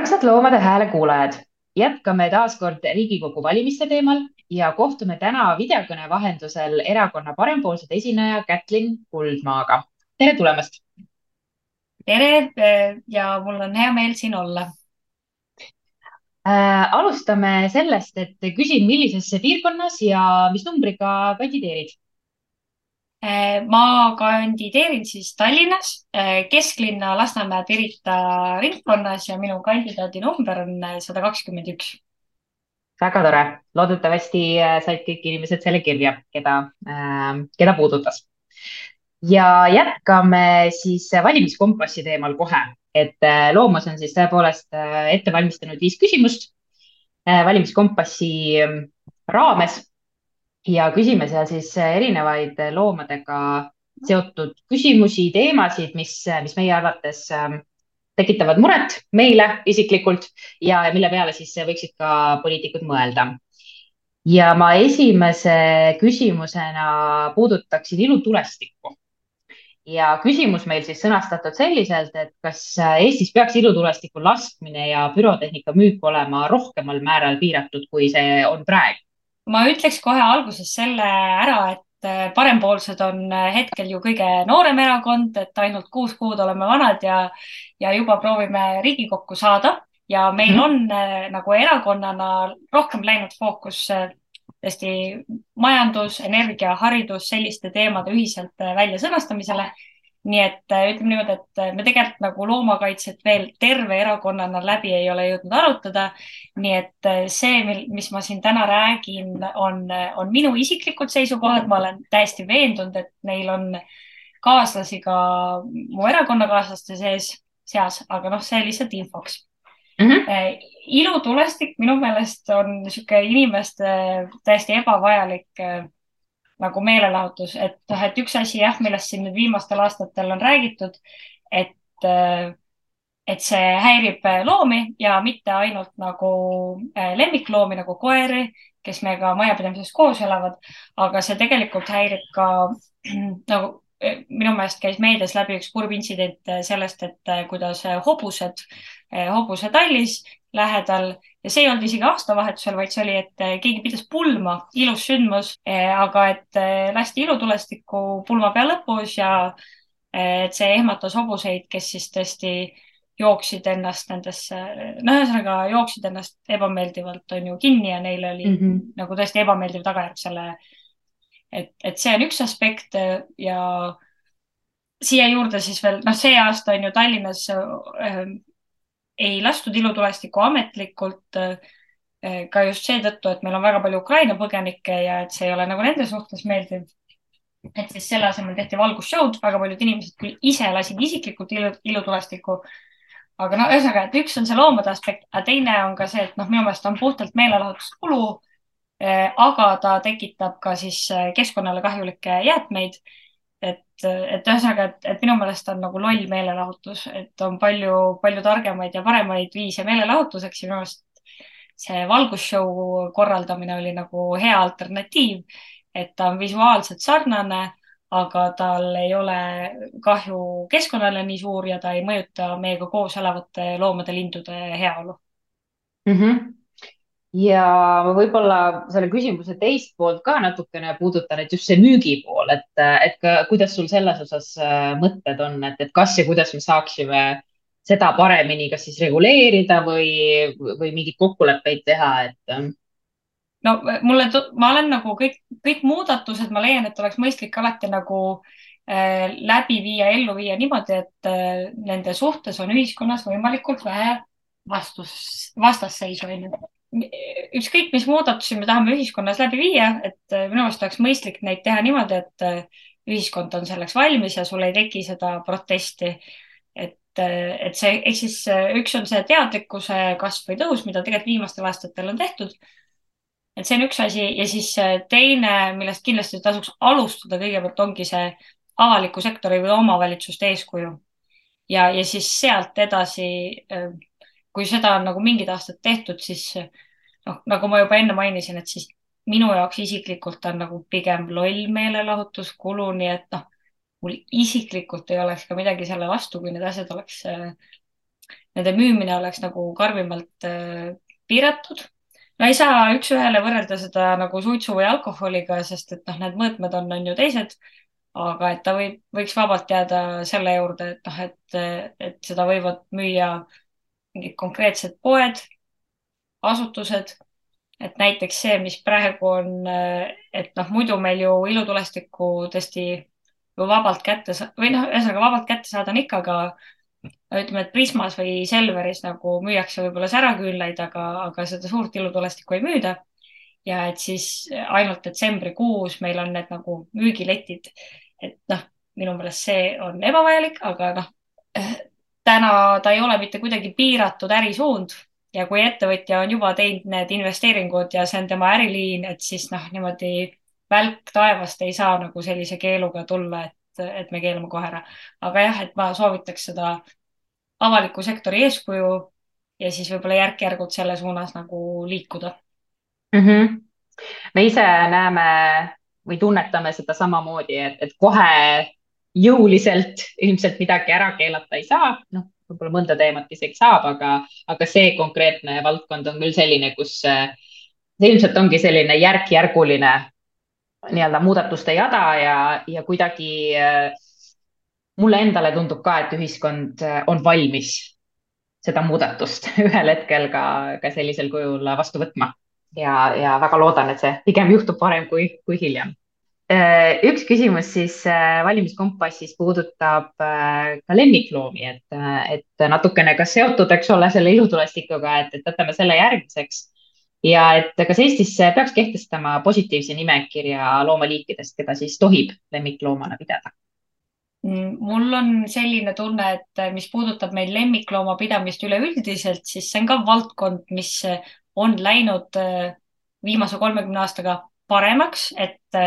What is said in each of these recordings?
armsad Loomade Hääle kuulajad, jätkame taas kord Riigikogu valimiste teemal ja kohtume täna videokõne vahendusel erakonna parempoolsed esineja Kätlin Kuldmaaga. tere tulemast. tere ja mul on hea meel siin olla äh,. alustame sellest, et küsin, millises piirkonnas ja mis numbriga kandideerid ma kandideerin siis Tallinnas, äh, kesklinna Lasnamäe Pirita ringkonnas ja minu kandidaadinumber on äh, sada kakskümmend üks. väga tore, loodetavasti said kõik inimesed selle kirja, keda keda puudutas. ja jätkame siis valimiskompassi teemal kohe, et Loomas on siis tõepoolest ette valmistanud viis küsimust valimiskompassi raames ja küsime seal siis erinevaid loomadega seotud küsimusi, teemasid, mis, mis meie arvates ähm, tekitavad muret meile isiklikult ja mille peale siis võiksid ka poliitikud mõelda. ja ma esimese küsimusena puudutaksin ilutulestikku. ja küsimus meil siis sõnastatud selliselt, et kas Eestis peaks ilutulestiku laskmine ja pürotehnika müük olema rohkemal määral piiratud, kui see on praegu? Ma ütleks kohe alguses selle ära, et äh, parempoolsed on äh, hetkel ju kõige noorem erakond, et ainult kuus kuud oleme vanad ja, ja juba proovime Riigikokku saada ja meil mm -hmm. on äh, nagu erakonnana rohkem läinud fookus tõesti majandus, energia, haridus, selliste teemade ühiselt välja sõnastamisele nii et äh, ütleme niimoodi, et äh, me tegelikult nagu loomakaitset veel terve erakonnana läbi ei ole jõudnud arutada. nii et äh, see, mis ma siin täna räägin, on, on minu isiklikud seisukohad, ma olen täiesti veendunud, et neil on kaaslasi ka mu erakonnakaaslaste sees, seas, aga noh, see lihtsalt infoks mm. -hmm. ilutulestik minu meelest on niisugune inimeste täiesti ebavajalik nagu meelelahutus, et noh, et üks asi jah, millest siin nüüd viimastel aastatel on räägitud, et, et see häirib loomi ja mitte ainult nagu äh, lemmikloomi nagu koeri, kes meiega majapidamises koos elavad, aga see tegelikult häirib ka nagu äh, minu meelest käis meedias läbi üks kurb intsident sellest, et kuidas hobused, hobusetallis lähedal ja see ei olnud isegi aastavahetusel, vaid see oli, et eh, keegi pidas pulma, ilus sündmus, eh, aga et eh, lasti ilutulestikku pulma pea lõpus ja et see ehmatas hobuseid, kes siis tõesti jooksid ennast nendesse, no ühesõnaga jooksid ennast ebameeldivalt on ju kinni ja neil oli mm -hmm. nagu tõesti ebameeldiv tagajärg selle, et, et see on üks aspekt ja siia juurde siis veel, noh, see aasta on ju Tallinnas ei lastud ilutulestikku ametlikult eh, ka just seetõttu, et meil on väga palju Ukraina põgenikke ja et see ei ole nagu nende suhtes meeldiv. et siis selle asemel tehti valgusshow'd, väga paljud inimesed küll ise lasid isiklikult ilu, ilutulestikku. aga no ühesõnaga, et üks on see loomade aspekt, aga teine on ka see, et noh, minu meelest on puhtalt meelelahutuskulu. Eh, aga ta tekitab ka siis keskkonnale kahjulikke jäätmeid et, ühesõnaga, et, et minu meelest on nagu loll meelelahutus, et on palju, palju targemaid ja paremaid viise meelelahutuseks ja minu meelest see valgusshow korraldamine oli nagu hea alternatiiv, et ta on visuaalselt sarnane, aga tal ei ole kahju keskkonnale nii suur ja ta ei mõjuta meiega koos elavate loomade-lindude heaolu mm. -hmm ja ma võib-olla selle küsimuse teist poolt ka natukene puudutan, et just see müügipool, et, et ka, kuidas sul selles osas äh, mõtted on, et, et kas ja kuidas me saaksime seda paremini, kas siis reguleerida või, või mingeid kokkuleppeid teha, et. Ähm, no mulle, ma olen nagu kõik, kõik muudatused, ma leian, et oleks mõistlik alati nagu äh, läbi viia, ellu viia niimoodi, et äh, nende suhtes on ühiskonnas võimalikult vähe vastus, vastasseisu, onju ükskõik, mis muudatusi me tahame ühiskonnas läbi viia, et äh, minu meelest oleks mõistlik neid teha niimoodi, et äh, ühiskond on selleks valmis ja sul ei teki seda protesti. et, äh, et see, ehk siis üks on see teadlikkuse kasv või tõus, mida tegelikult viimastel aastatel on tehtud. et see on üks asi ja siis teine, millest kindlasti tasuks alustada kõigepealt ongi see avaliku sektori või omavalitsuste eeskuju. ja, ja siis sealt edasi kui seda on nagu mingid aastad tehtud, siis noh, nagu ma juba enne mainisin, et siis minu jaoks isiklikult on nagu pigem loll meelelahutuskulu, nii et noh, mul isiklikult ei oleks ka midagi selle vastu, kui need asjad oleks nende müümine oleks nagu karmimalt piiratud. no ei saa üks-ühele võrrelda seda nagu suitsu või alkoholiga, sest et noh, need mõõtmed on, on ju teised. aga et ta võib, võiks vabalt jääda selle juurde, et noh, et, et seda võivad müüa mingid konkreetsed poed, asutused et näiteks see, mis praegu on, et noh, muidu meil ju ilutulestikku tõesti vabalt kätte või noh, ühesõnaga vabalt kätte saada on ikka, aga ütleme, et Prismas või Selveris nagu müüakse võib-olla säraküünlaid, aga, aga seda suurt ilutulestikku ei müüda. ja et siis ainult detsembrikuus meil on need nagu müügiletid. et noh, minu meelest see on ebavajalik, aga noh, täna ta ei ole mitte kuidagi piiratud ärisuund ja kui ettevõtja on juba teinud need investeeringud ja see on tema äriliin, et siis noh, niimoodi välk taevast ei saa nagu sellise keeluga tulla, et, et me keelame kohe ära. aga jah, et ma soovitaks seda avaliku sektori eeskuju ja siis võib-olla järk-järgult selle suunas nagu liikuda mm. -hmm. me ise näeme või tunnetame seda samamoodi, et, et kohe jõuliselt ilmselt midagi ära keelata ei saa, noh võib-olla mõnda teemat isegi saab, aga, aga see konkreetne valdkond on küll selline, kus see ilmselt ongi selline järk-järguline nii-öelda muudatuste jada ja, ja kuidagi mulle endale tundub ka, et ühiskond on valmis seda muudatust ühel hetkel ka, ka sellisel kujul vastu võtma. ja, ja väga loodan, et see pigem juhtub varem kui, kui hiljem Äh, üks küsimus siis äh, valimiskompassis puudutab äh, ka lemmikloomi, et, et natukene ka seotud, eks ole, selle ilutulestikuga, et, et võtame selle järgmiseks. ja et kas Eestis peaks kehtestama positiivse nimekirja loomaliikidest, keda siis tohib lemmikloomana pidada? Mm, mul on selline tunne, et mis puudutab meil lemmikloomapidamist üleüldiselt, siis see on ka valdkond, mis on läinud viimase kolmekümne aastaga paremaks, et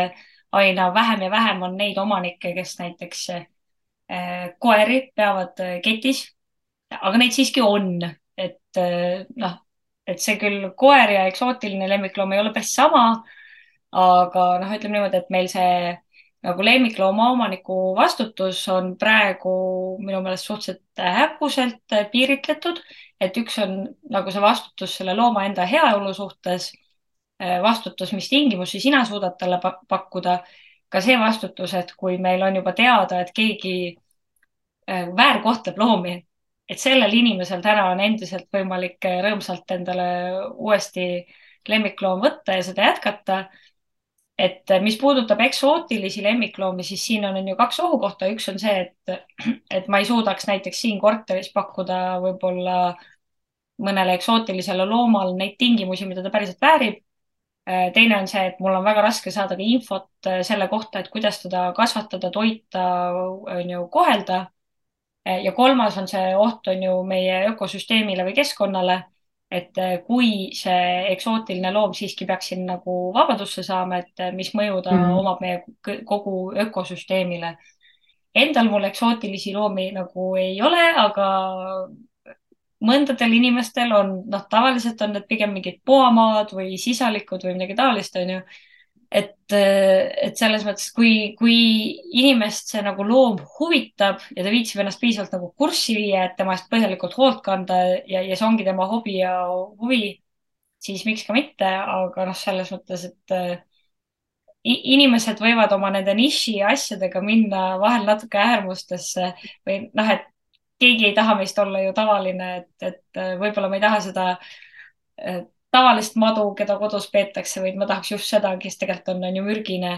aina vähem ja vähem on neid omanikke, kes näiteks äh, koeri peavad äh, ketis. aga neid siiski on, et äh, noh, et see küll koer ja eksootiline lemmikloom ei ole päris sama. aga noh, ütleme niimoodi, et meil see nagu lemmiklooma omaniku vastutus on praegu minu meelest suhteliselt häguselt piiritletud, et üks on nagu see vastutus selle looma enda heaolu suhtes vastutus, mis tingimusi sina suudad talle pakkuda. ka see vastutus, et kui meil on juba teada, et keegi äh, väärkohtleb loomi, et sellel inimesel täna on endiselt võimalik äh, rõõmsalt endale uuesti lemmikloom võtta ja seda jätkata. et mis puudutab eksootilisi lemmikloomi, siis siin on, on ju kaks ohukohta, üks on see, et, et ma ei suudaks näiteks siin korteris pakkuda võib-olla mõnele eksootilisele loomale neid tingimusi, mida ta päriselt väärib Äh, teine on see, et mul on väga raske saada ka infot äh, selle kohta, et kuidas teda kasvatada, toita, on ju, kohelda. Äh, ja kolmas on see oht, on ju meie ökosüsteemile või keskkonnale. et kui see eksootiline loom siiski peaks siin nagu vabadusse saama, et mis mõju ta mm -hmm. omab meie kogu ökosüsteemile. Endal mul eksootilisi loomi nagu ei ole, aga mõndadel inimestel on, noh, tavaliselt on need pigem mingid poamaad või sisalikud või midagi taolist, onju. et, et selles mõttes, kui, kui inimest see nagu loom huvitab ja ta viitsib ennast piisavalt nagu kurssi viia, et tema eest põhjalikult hoolt kanda ja, ja see ongi tema hobi ja huvi, siis miks ka mitte, aga noh, selles mõttes, et inimesed võivad oma nende niši asjadega minna vahel natuke äärmustesse või noh, et keegi ei taha meist olla ju tavaline, et, et äh, võib-olla ma ei taha seda äh, tavalist madu, keda kodus peetakse, vaid ma tahaks just seda, kes tegelikult on, on ju mürgine.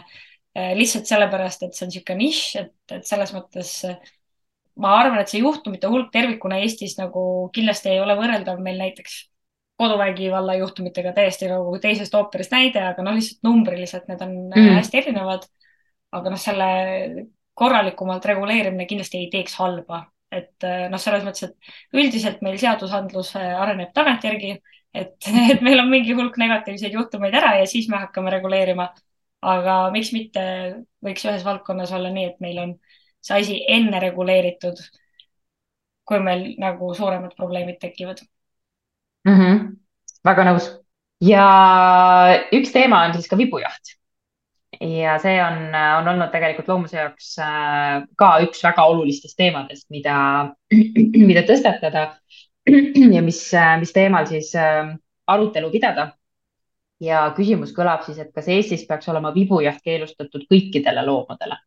Äh, lihtsalt sellepärast, et see on niisugune nišš, et, et selles mõttes ma arvan, et see juhtumite hulk tervikuna Eestis nagu kindlasti ei ole võrreldav meil näiteks koduvägivalla juhtumitega täiesti nagu teisest ooperist näide, aga noh, lihtsalt numbriliselt need on mm. hästi erinevad. aga noh, selle korralikumalt reguleerimine kindlasti ei teeks halba, et äh, noh, selles mõttes, et üldiselt meil seadusandlus äh, areneb tagantjärgi, et, et meil on mingi hulk negatiivseid juhtumeid ära ja siis me hakkame reguleerima. aga miks mitte võiks ühes valdkonnas olla nii, et meil on see asi enne reguleeritud, kui meil nagu suuremad probleemid tekivad mm. -hmm. väga nõus. ja üks teema on siis ka vibujaht ja see on, on olnud tegelikult loomuse jaoks äh, ka üks väga olulistest teemadest, mida, mida tõstatada. ja mis, mis teemal siis arutelu pidada. ja küsimus kõlab siis, et kas Eestis peaks olema vibujaht keelustatud kõikidele loomadele?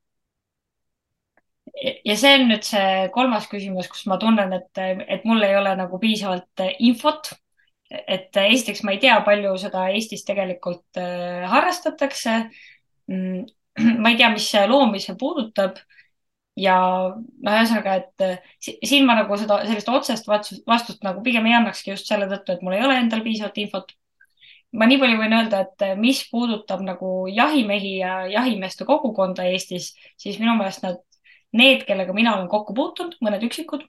ja see on nüüd see kolmas küsimus, kus ma tunnen, et, et mul ei ole nagu piisavalt infot. et esiteks ma ei tea, palju seda Eestis tegelikult äh, harrastatakse. Mm, ma ei tea, mis loomi see puudutab. ja noh, ühesõnaga, et siin ma nagu seda sellist otsest vastust, vastust nagu pigem ei annakski just selle tõttu, et mul ei ole endal piisavalt infot ma nii palju võin öelda, et mis puudutab nagu jahimehi ja jahimeeste kogukonda Eestis, siis minu meelest nad Need, kellega mina olen kokku puutunud, mõned üksikud,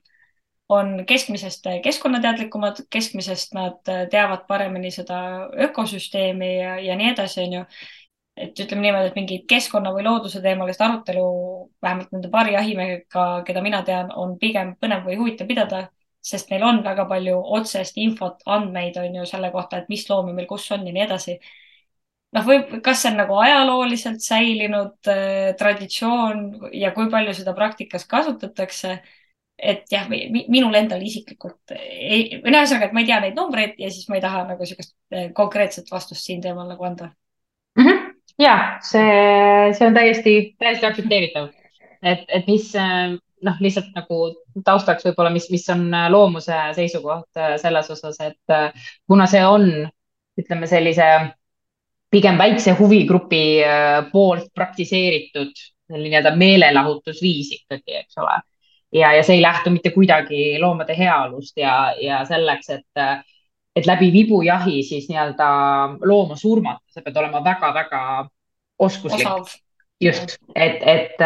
on keskmisest keskkonnateadlikumad, keskmisest nad teavad paremini seda ökosüsteemi ja, ja nii edasi, onju. Et ütleme niimoodi, et mingit keskkonna või looduse teemalist arutelu, vähemalt nende paari jahimehega, keda mina tean, on pigem põnev või huvitav pidada, sest neil on väga palju otsest infot, andmeid on ju selle kohta, et mis loomi meil kus on ja nii edasi noh, võib, kas see on nagu ajalooliselt säilinud äh, traditsioon ja kui palju seda praktikas kasutatakse. et jah, minul endal isiklikult ei, või noh, ühesõnaga, et ma ei tea neid numbreid ja siis ma ei taha nagu niisugust äh, konkreetset vastust siin teemal nagu anda. Ja see, see on täiesti, täiesti aktsepteeritav, et, et mis äh, noh, lihtsalt nagu taustaks võib-olla, mis, mis on äh, loomuse seisukoht selles osas, et kuna see on, ütleme sellise pigem väikse huvigrupi äh, poolt praktiseeritud nii-öelda meelelahutusviis ikkagi, eks ole. ja, ja see ei lähtu mitte kuidagi loomade heaolust ja, ja selleks, et, et läbi vibujahi siis nii-öelda looma surmata, sa pead olema väga-väga oskuslik. just, et, et,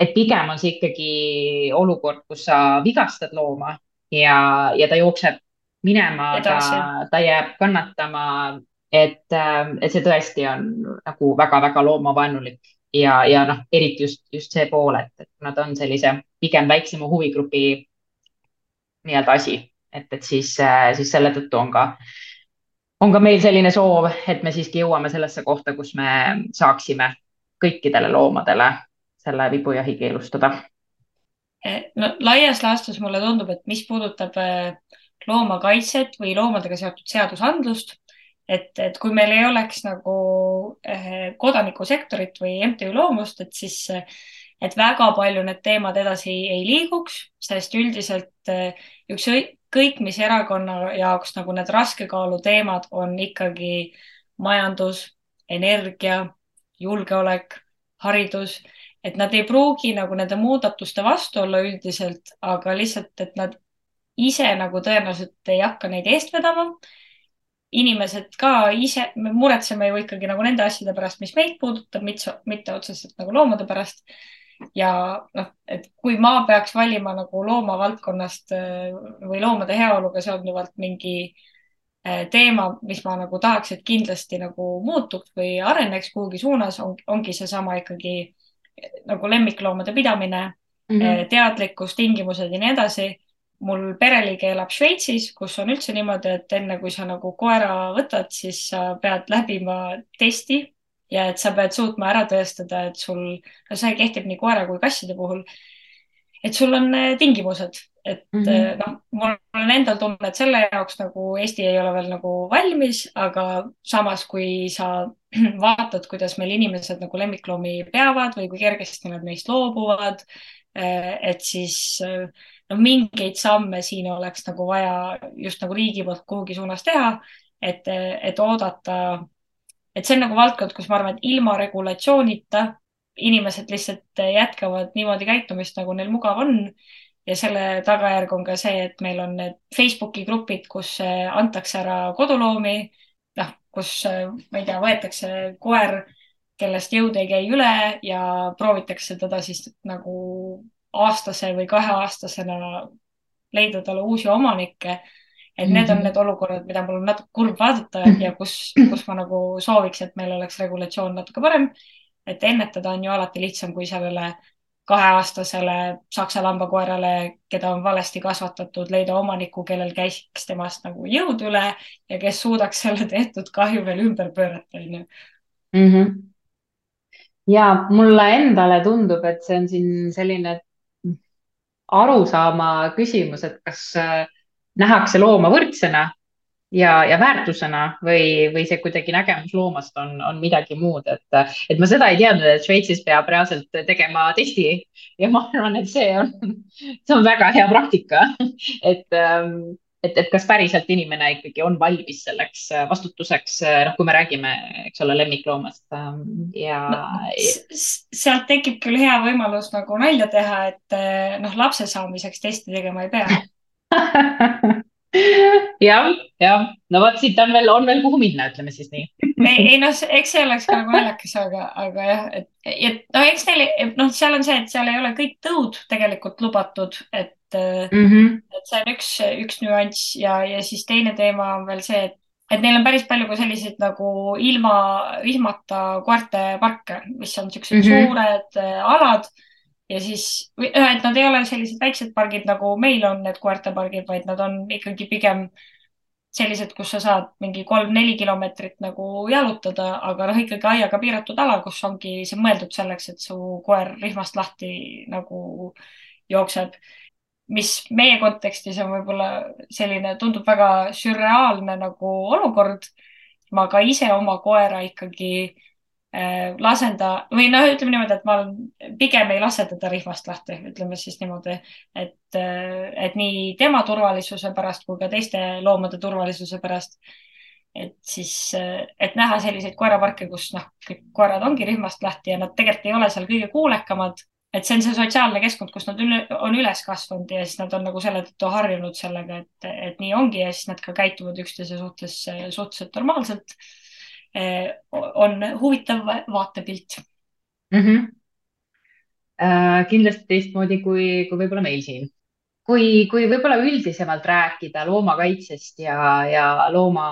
et pigem on see ikkagi olukord, kus sa vigastad looma ja, ja ta jookseb minema, ta, ta jääb kannatama et, et see tõesti on nagu väga-väga loomavaenulik. Ja, ja noh, eriti just, just see pool, et, et nad on sellise pigem väiksema huvigrupi nii-öelda asi, et, et siis, äh, siis selle tõttu on ka, on ka meil selline soov, et me siiski jõuame sellesse kohta, kus me saaksime kõikidele loomadele selle vibujahi keelustada. Eh, no laias laastus mulle tundub, et mis puudutab äh, loomakaitset või loomadega seotud seadusandlust et, et kui meil ei oleks nagu eh, kodanikusektorit või MTÜ loomust, et siis, et väga palju need teemad edasi ei liiguks, sest üldiselt eh, ükskõik mis erakonna jaoks nagu need raskekaalu teemad on ikkagi majandus, energia, julgeolek, haridus, et nad ei pruugi nagu nende muudatuste vastu olla üldiselt, aga lihtsalt, et nad ise nagu tõenäoliselt ei hakka neid eest vedama inimesed ka ise, me muretseme ju ikkagi nagu nende asjade pärast, mis meid puudutab, mitte, mitte otseselt nagu loomade pärast. Ja noh, et kui ma peaks valima nagu loomavaldkonnast äh, või loomade heaoluga seonduvalt mingi äh, teema, mis ma nagu tahaks, et kindlasti nagu muutuks või areneks kuhugi suunas on,, ongi seesama ikkagi nagu lemmikloomade pidamine mm, -hmm. teadlikkus, tingimused ja nii edasi mul pereliige elab Šveitsis, kus on üldse niimoodi, et enne kui sa nagu koera võtad, siis sa pead läbima testi ja et sa pead suutma ära tõestada, et sul, no see kehtib nii koera kui kasside puhul. et sul on eh, tingimused, et mm -hmm. noh, mul on endal tunne, et selle jaoks nagu Eesti ei ole veel nagu valmis, aga samas, kui sa vaatad, kuidas meil inimesed nagu lemmikloomi peavad või kui kergesti nad neist loobuvad, eh, et siis no mingeid samme siin oleks nagu vaja just nagu riigi poolt kuhugi suunas teha, et, et oodata, et see on nagu valdkond, kus ma arvan, et ilma regulatsioonita inimesed lihtsalt jätkavad niimoodi käitumist, nagu neil mugav on. ja selle tagajärg on ka see, et meil on need Facebooki grupid, kus antakse ära koduloomi, noh, kus ma ei tea, võetakse koer, kellest jõud ei käi üle ja proovitakse teda siis nagu aastase või kaheaastasena leida talle uusi omanikke. Et need on mhm. need olukorrad, mida mul on natuke kurb vaadata ja kus, kus ma nagu sooviks, et meil oleks regulatsioon natuke parem. et ennetada on ju alati lihtsam, kui sellele kaheaastasele saksa lambakoerale, keda on valesti kasvatatud, leida omaniku, kellel käiks temast nagu jõud üle ja kes suudaks selle tehtud kahju veel ümber pöörata, onju. Mhm. ja mulle endale tundub, et see on siin selline arusaama küsimus, et kas, nähakse looma võrdsena ja, ja väärtusena või, või see kuidagi nägemus loomast on, on midagi muud, et, et ma seda ei teadnud, et Šveitsis peab reaalselt tegema testi ja ma arvan, et see on, see on väga hea praktika, et ähm, et, et kas päriselt inimene ikkagi on valmis selleks vastutuseks, noh, kui me räägime, eks ole, lemmikloomast ähm, ja no,. sealt tekib küll hea võimalus nagu nalja teha, et noh, lapse saamiseks testi tegema ei pea jah, jah, no vot, siit on veel, on veel kuhu minna, ütleme siis nii ei, ei noh, eks see oleks ka nagu naljakas, aga, aga jah, et, et no eks neil, noh, seal on see, et seal ei ole kõik tõud tegelikult lubatud, et mm, -hmm. et see on üks, üks nüanss ja, ja siis teine teema on veel see, et, et neil on päris palju ka selliseid nagu ilma vihmata koerte parke, mis on siuksed mm -hmm. suured äh, alad ja siis, et nad ei ole sellised väiksed pargid, nagu meil on need koertepargid, vaid nad on ikkagi pigem sellised, kus sa saad mingi kolm-neli kilomeetrit nagu jalutada, aga noh, ikkagi aiaga piiratud ala, kus ongi see mõeldud selleks, et su koer rihmast lahti nagu jookseb mis meie kontekstis on võib-olla selline, tundub väga sürreaalne nagu olukord. ma ka ise oma koera ikkagi äh, lasen ta või noh, ütleme niimoodi, et ma pigem ei lase teda rihmast lahti, ütleme siis niimoodi, et, äh, et nii tema turvalisuse pärast kui ka teiste loomade turvalisuse pärast. et siis, äh, et näha selliseid koeraparke, kus noh, kõik koerad ongi rihmast lahti ja nad tegelikult ei ole seal kõige kuulekamad et see on see sotsiaalne keskkond, kus nad on üles kasvanud ja siis nad on nagu selle tõttu harjunud sellega, et, et nii ongi ja siis nad ka käituvad üksteise suhtes suhteliselt normaalselt. Eh, on huvitav vaatepilt mm. -hmm. Äh, kindlasti teistmoodi kui, kui võib-olla meil siin. kui, kui võib-olla üldisemalt rääkida loomakaitsest ja, ja looma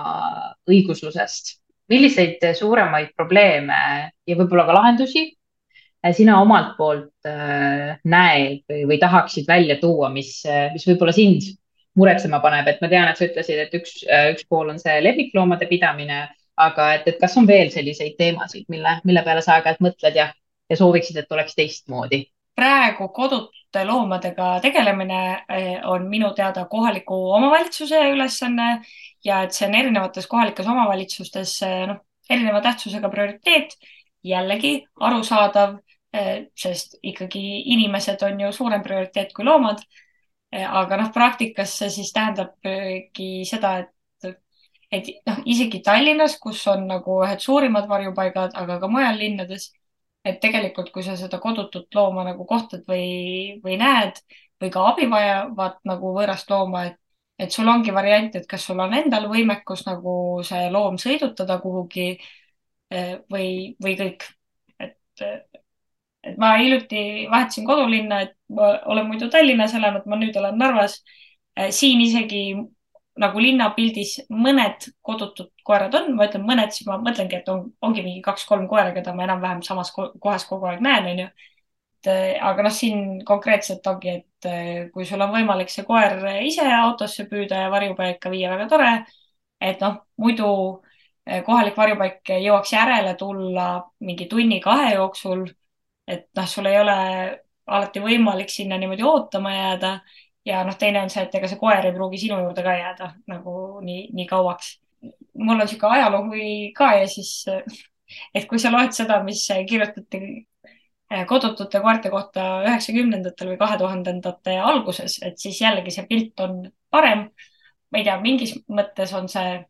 õiguslusest, milliseid suuremaid probleeme ja võib-olla ka lahendusi Äh, sina omalt poolt äh, näed või, või tahaksid välja tuua, mis, äh, mis võib-olla sind muretsema paneb, et ma tean, et sa ütlesid, et üks, üks pool on see lemmikloomade pidamine, aga et, et kas on veel selliseid teemasid, mille, mille peale sa aeg-ajalt mõtled ja, ja sooviksid, et oleks teistmoodi? praegu kodute loomadega tegelemine on minu teada kohaliku omavalitsuse ülesanne ja et see on erinevates kohalikes omavalitsustes noh, erineva tähtsusega prioriteet. jällegi arusaadav Eh, sest ikkagi inimesed on ju suurem prioriteet kui loomad. Eh, aga noh, praktikas see siis tähendabki seda, et, et noh, isegi Tallinnas, kus on nagu ühed suurimad varjupaigad, aga ka mujal linnades, et tegelikult, kui sa seda kodutut looma nagu kohtad või, või näed või ka abi vajavat nagu võõrast looma, et, et sul ongi variant, et kas sul on endal võimekus nagu see loom sõidutada kuhugi eh, või, või kõik. et et ma hiljuti vahetasin kodulinna, et ma olen muidu Tallinnas elanud, ma nüüd olen Narvas. Äh, siin isegi nagu linnapildis mõned kodutud koerad on, ma ütlen mõned, siis ma mõtlengi, et on, ongi mingi kaks-kolm koera, keda ma enam-vähem samas kohas kogu aeg näen, onju. Äh, aga noh, siin konkreetselt ongi, et äh, kui sul on võimalik see koer ise autosse püüda ja varjupaika viia, väga tore. et noh, muidu kohalik varjupaik jõuaks järele tulla mingi tunni-kahe jooksul et noh, sul ei ole alati võimalik sinna niimoodi ootama jääda. Ja noh, teine on see, et ega see koer ei pruugi sinu juurde ka jääda nagu nii, nii kauaks. mul on niisugune ajaloohuvi ka ja siis, et kui sa loed seda, mis kirjutati eh, kodutute koerte kohta üheksakümnendatel või kahe tuhandendate alguses, et siis jällegi see pilt on parem. ma ei tea, mingis mõttes on see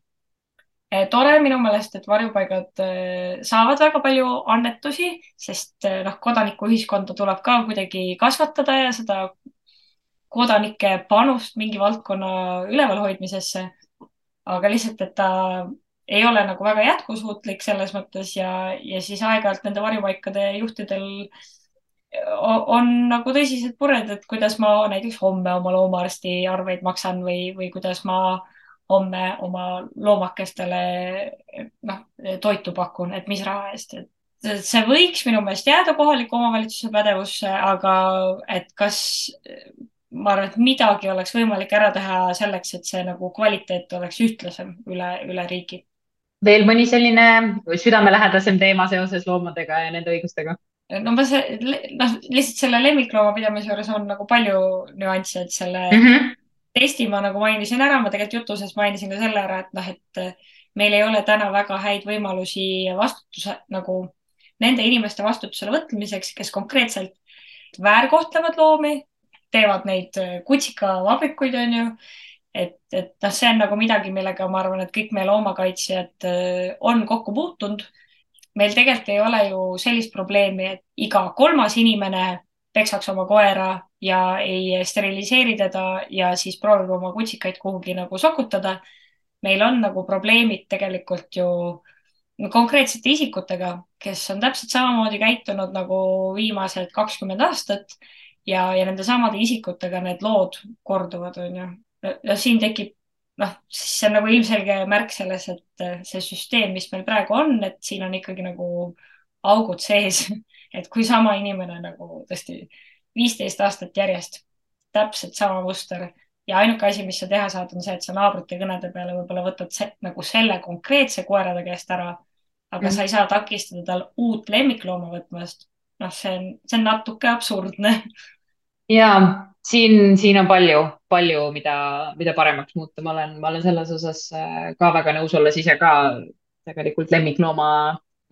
Eh, tore minu meelest, et varjupaigad eh, saavad väga palju annetusi, sest noh, kodanikuühiskonda tuleb ka kuidagi kasvatada ja seda kodanike panust mingi valdkonna ülevalhoidmisesse. aga lihtsalt, et ta ei ole nagu väga jätkusuutlik selles mõttes ja, ja siis aeg-ajalt nende varjupaikade juhtidel on nagu tõsised mured, et kuidas ma näiteks homme oma loomaarsti arveid maksan või, või kuidas ma homme oma loomakestele noh, toitu pakun, et mis raha eest, et see võiks minu meelest jääda kohaliku omavalitsuse pädevusse, aga et kas ma arvan, et midagi oleks võimalik ära teha selleks, et see nagu kvaliteet oleks ühtlasem üle, üle riigi. veel mõni selline südamelähedasem teema seoses loomadega ja nende õigustega? no ma see, noh, lihtsalt selle lemmikloomapidamise juures on nagu palju nüansse, et selle mm, -hmm. testi ma nagu mainisin ära, ma tegelikult jutu sees mainisin ka selle ära, et noh, et meil ei ole täna väga häid võimalusi vastutuse nagu nende inimeste vastutusele võtmiseks, kes konkreetselt väärkohtlevad loomi, teevad neid kutsikavabrikuid, onju. et, et noh, see on nagu midagi, millega ma arvan, et kõik meie loomakaitsjad äh, on kokku puutunud. meil tegelikult ei ole ju sellist probleemi, et iga kolmas inimene peksaks oma koera ja ei steriliseeri teda ja siis proovib oma kutsikaid kuhugi nagu sokutada. meil on nagu probleemid tegelikult ju konkreetsete isikutega, kes on täpselt samamoodi käitunud nagu viimased kakskümmend aastat ja, ja nende samade isikutega need lood korduvad, onju. ja siin tekib, noh, siis see on nagu ilmselge märk selles, et see süsteem, mis meil praegu on, et siin on ikkagi nagu augud sees, et kui sama inimene nagu tõesti viisteist aastat järjest, täpselt sama muster ja ainuke asi, mis sa teha saad, on see, et sa naabrite kõnede peale võib-olla võtad se nagu selle konkreetse koera ta käest ära, aga mm. sa ei saa takistada tal uut lemmiklooma võtmast. noh, see on, see on natuke absurdne. ja siin, siin on palju, palju, mida, mida paremaks muuta, ma olen, ma olen selles osas äh, ka väga nõus, olles ise ka tegelikult lemmiklooma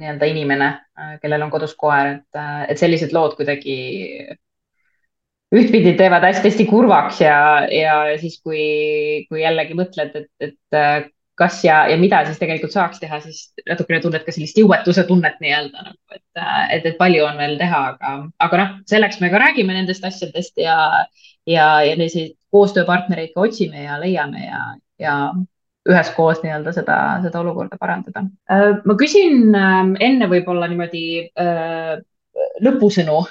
nii-öelda inimene, äh, kellel on kodus koer, et, äh, et sellised lood kuidagi ühtpidi teevad hästi-hästi kurvaks ja, ja siis, kui, kui jällegi mõtled, et, et kas ja, ja mida siis tegelikult saaks teha, siis natukene tunned ka sellist jõuetuse tunnet nii-öelda nagu, et, äh, et, et palju on veel teha, aga, aga noh, selleks me ka räägime nendest asjadest ja, ja, ja selliseid koostööpartnereid ka otsime ja leiame ja, ja üheskoos nii-öelda seda, seda olukorda parandada. Äh, ma küsin enne võib-olla niimoodi lõpusõnu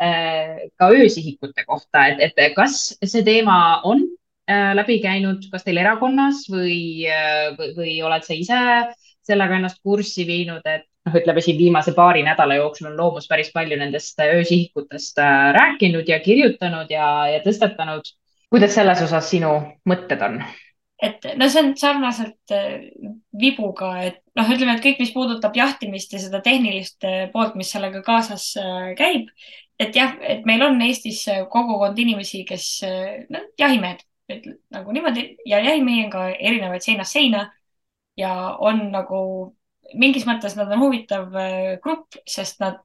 Äh, ka öösihikute kohta, et, et kas see teema on äh, läbi käinud, kas teil erakonnas või, äh, või, või oled sa ise sellega ennast kurssi viinud, et noh, ütleme siin viimase paari nädala jooksul on Loomus päris palju nendest öösihikutest rääkinud ja kirjutanud ja, ja tõstatanud. kuidas selles osas sinu mõtted on? et no see on sarnaselt äh, vibuga, et noh, ütleme, et kõik, mis puudutab jahtimist ja seda tehnilist äh, poolt, mis sellega kaasas äh, käib, et jah, et meil on Eestis kogukond inimesi, kes no, jahimehed nagu niimoodi ja jahimehi on ka erinevaid seinast seina ja on nagu mingis mõttes nad on huvitav grupp, sest nad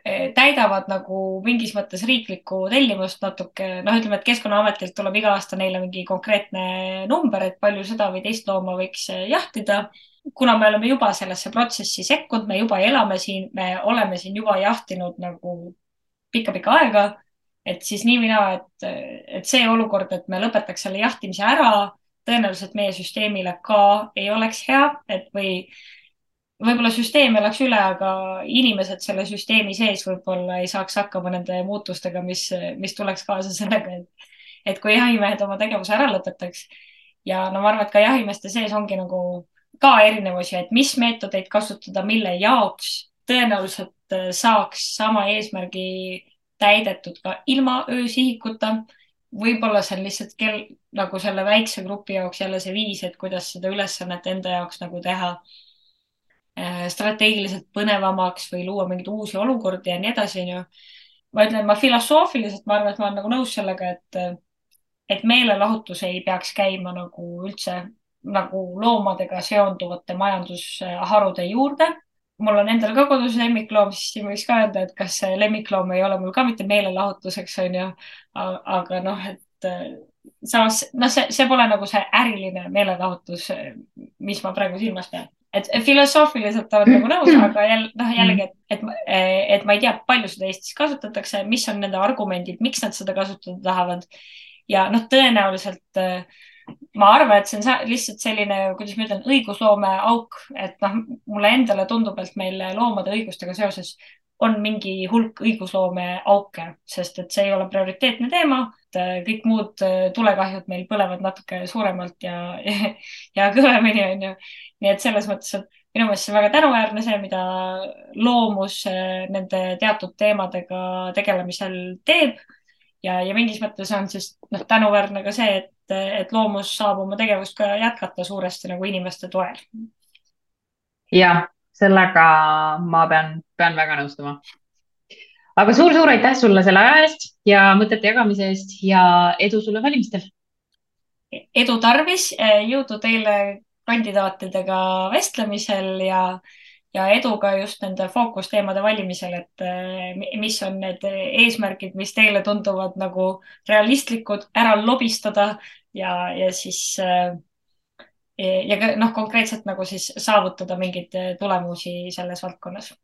Eh, täidavad nagu mingis mõttes riiklikku tellimust natuke, noh, ütleme, et Keskkonnaametilt tuleb iga aasta neile mingi konkreetne number, et palju seda või teist looma võiks jahtida. kuna me oleme juba sellesse protsessi sekkunud, me juba elame siin, me oleme siin juba jahtinud nagu pikka-pikka aega, et siis nii mina, et, et see olukord, et me lõpetaks selle jahtimise ära, tõenäoliselt meie süsteemile ka ei oleks hea, et või võib-olla süsteem elaks üle, aga inimesed selle süsteemi sees võib-olla ei saaks hakkama nende muutustega, mis, mis tuleks kaasa sellega, et, et kui jahimehed oma tegevuse ära lõpetaks. ja no ma arvan, et ka jahimeeste sees ongi nagu ka erinevusi, et mis meetodeid kasutada, mille jaoks tõenäoliselt äh, saaks sama eesmärgi täidetud ka ilma öösihikuta. võib-olla see on lihtsalt kell, nagu selle väikse grupi jaoks jälle see viis, et kuidas seda ülesannet enda jaoks nagu teha Äh, strateegiliselt põnevamaks või luua mingeid uusi olukordi ja nii edasi, onju. ma ütlen, ma filosoofiliselt, ma arvan, et ma olen nagu nõus sellega, et, et meelelahutus ei peaks käima nagu üldse nagu loomadega seonduvate majandusharude juurde. Mul on endal ka kodus lemmikloom, siis siin võiks ka öelda, et kas see lemmikloom ei ole mul ka mitte meelelahutuseks, onju. aga noh, et samas, noh, see, see pole nagu see äriline meelelahutus, mis ma praegu silmas pean et filosoofiliselt olen nagu nõus, aga jälle noh, jällegi, et, et, et ma ei tea, palju seda Eestis kasutatakse, mis on nende argumendid, miks nad seda kasutada tahavad. ja noh, tõenäoliselt ma arvan, et see on lihtsalt selline, kuidas ma ütlen, õigusloome auk, et noh, mulle endale tundub, et meil loomade õigustega seoses on mingi hulk õigusloome auke, sest et see ei ole prioriteetne teema. kõik muud tulekahjud meil põlevad natuke suuremalt ja, ja, ja kõvemini, onju nii et selles mõttes, et minu meelest see on väga tänuväärne, see, mida loomus eh, nende teatud teemadega tegelemisel teeb. ja, ja mingis mõttes on siis noh, tänuväärne ka see, et, et loomus saab oma tegevust ka jätkata suuresti nagu inimeste toel. ja sellega ma pean, pean väga nõustuma aga suur-suur aitäh sulle selle aja eest ja mõtete jagamise eest ja edu sulle valimistel. edu tarvis, jõudu teile kandidaatidega vestlemisel ja, ja edu ka just nende fookusteemade valimisel, et eh, mis on need eesmärgid, mis teile tunduvad nagu realistlikud, ära lobistada ja, ja siis äh, ja ka noh, konkreetselt nagu siis saavutada mingeid tulemusi selles valdkonnas.